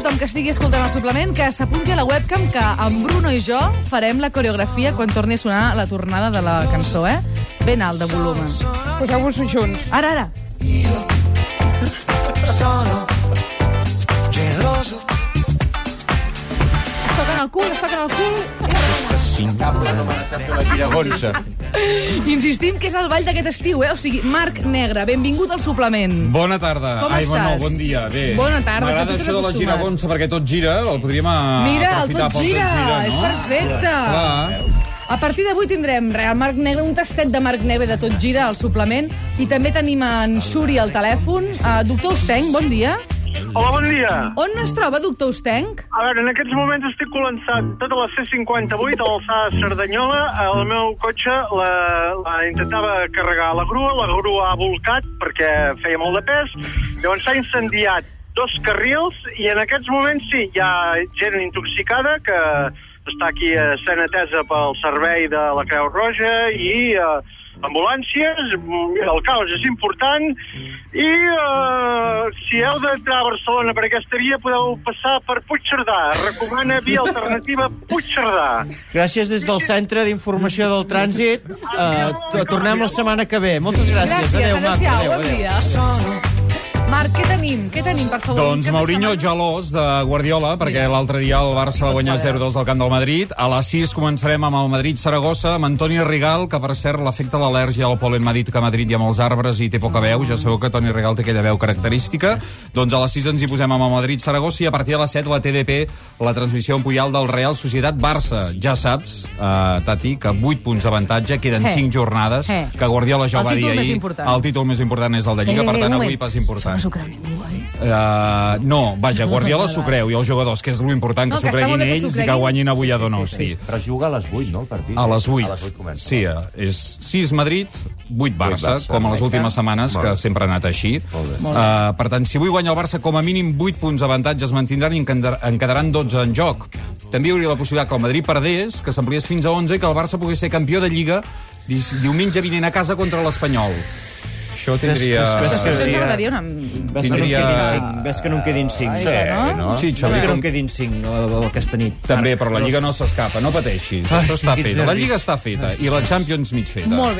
que estigui escoltant el suplement, que s'apunti a la webcam que en Bruno i jo farem la coreografia quan torni a sonar la tornada de la cançó, eh? Ben alt de volum. Poseu-vos junts. Ara, ara. sono geloso toquen el cul, es toquen el cul. Giragonsa. Insistim que és el ball d'aquest estiu, eh? O sigui, Marc Negre, benvingut al suplement. Bona tarda. Com Ai, estàs? bueno, bon dia. Bé. Bona tarda, M'agrada això de la giragonsa, perquè tot gira, el podríem Mira, el tot gira, tot gira, és no? perfecte. Clar. A partir d'avui tindrem Real Marc Negre, un tastet de Marc Negre de tot gira al suplement i també tenim en Xuri al telèfon. Uh, doctor Ostenc, bon dia. Hola, bon dia. On es troba, doctor Ostenc? A veure, en aquests moments estic començant tota la C58 a l'alçada de Cerdanyola. El meu cotxe la, la intentava carregar a la grua, la grua ha volcat perquè feia molt de pes, llavors s'ha incendiat dos carrils i en aquests moments sí, hi ha gent intoxicada que està aquí eh, sent atesa pel servei de la Creu Roja i eh, ambulàncies, el caos és important i eh, si heu d'entrar a Barcelona per aquesta via podeu passar per Puigcerdà. Recomana via alternativa Puigcerdà. Gràcies des del Centre d'Informació del Trànsit. T- tornem la setmana que ve. Moltes gràcies. Gràcies, Adéu, adéu-siau, Adéu, bon adéu. Tenim? Què tenim, per favor? Doncs Mourinho gelós de Guardiola, perquè l'altre dia el Barça va guanyar 0-2 del camp del Madrid. A les 6 començarem amb el Madrid-Saragossa, amb Antoni Rigal, que per cert l'efecte de l'al·lèrgia al polen m'ha dit que a Madrid hi ha molts arbres i té poca veu. Ja sabeu que Toni Rigal té aquella veu característica. Doncs a les 6 ens hi posem amb el Madrid-Saragossa i a partir de les 7 la TDP, la transmissió en Puyal del Real Societat-Barça. Ja saps, uh, Tati, que 8 punts d'avantatge, queden Eh. 5 jornades, Eh. que Guardiola ja ho va dir ahir. El títol més important és el de Lliga, Eh, per tant avui pas important. Això Uh, no, vaja, Guardiola s'ho creu i els jugadors, que és l'important, que No, s'ho creguin que ells i que guanyin avui a Sí, sí, Donosti. sí, Però juga a les 8, no, el partit? A les 8. A les 8 comença. Sí, eh, és 6 Madrid, 8 Barça, Barça, com a les últimes setmanes, Molt que sempre ha anat així. Molt bé. Uh, per tant, si avui guanya el Barça, com a mínim 8 punts d'avantatge es mantindran i en quedar- en quedaran 12 en joc. També hi hauria la possibilitat que el Madrid perdés, que s'ampliés fins a 11 i que el Barça pogués ser campió de Lliga diumenge vinent a casa contra l'Espanyol. Això tindria... Això ens agradaria una... Ves que no en Tindria- quedin 5. Ves que no en quedin 5. Ai, Sí. no? no? Sí, Ves que no en quedin 5 aquesta nit. També, però la Lliga no s'escapa, no pateixis. Ai, Això està quins fet. La. Lliga està feta i la Champions mig feta. Molt bé.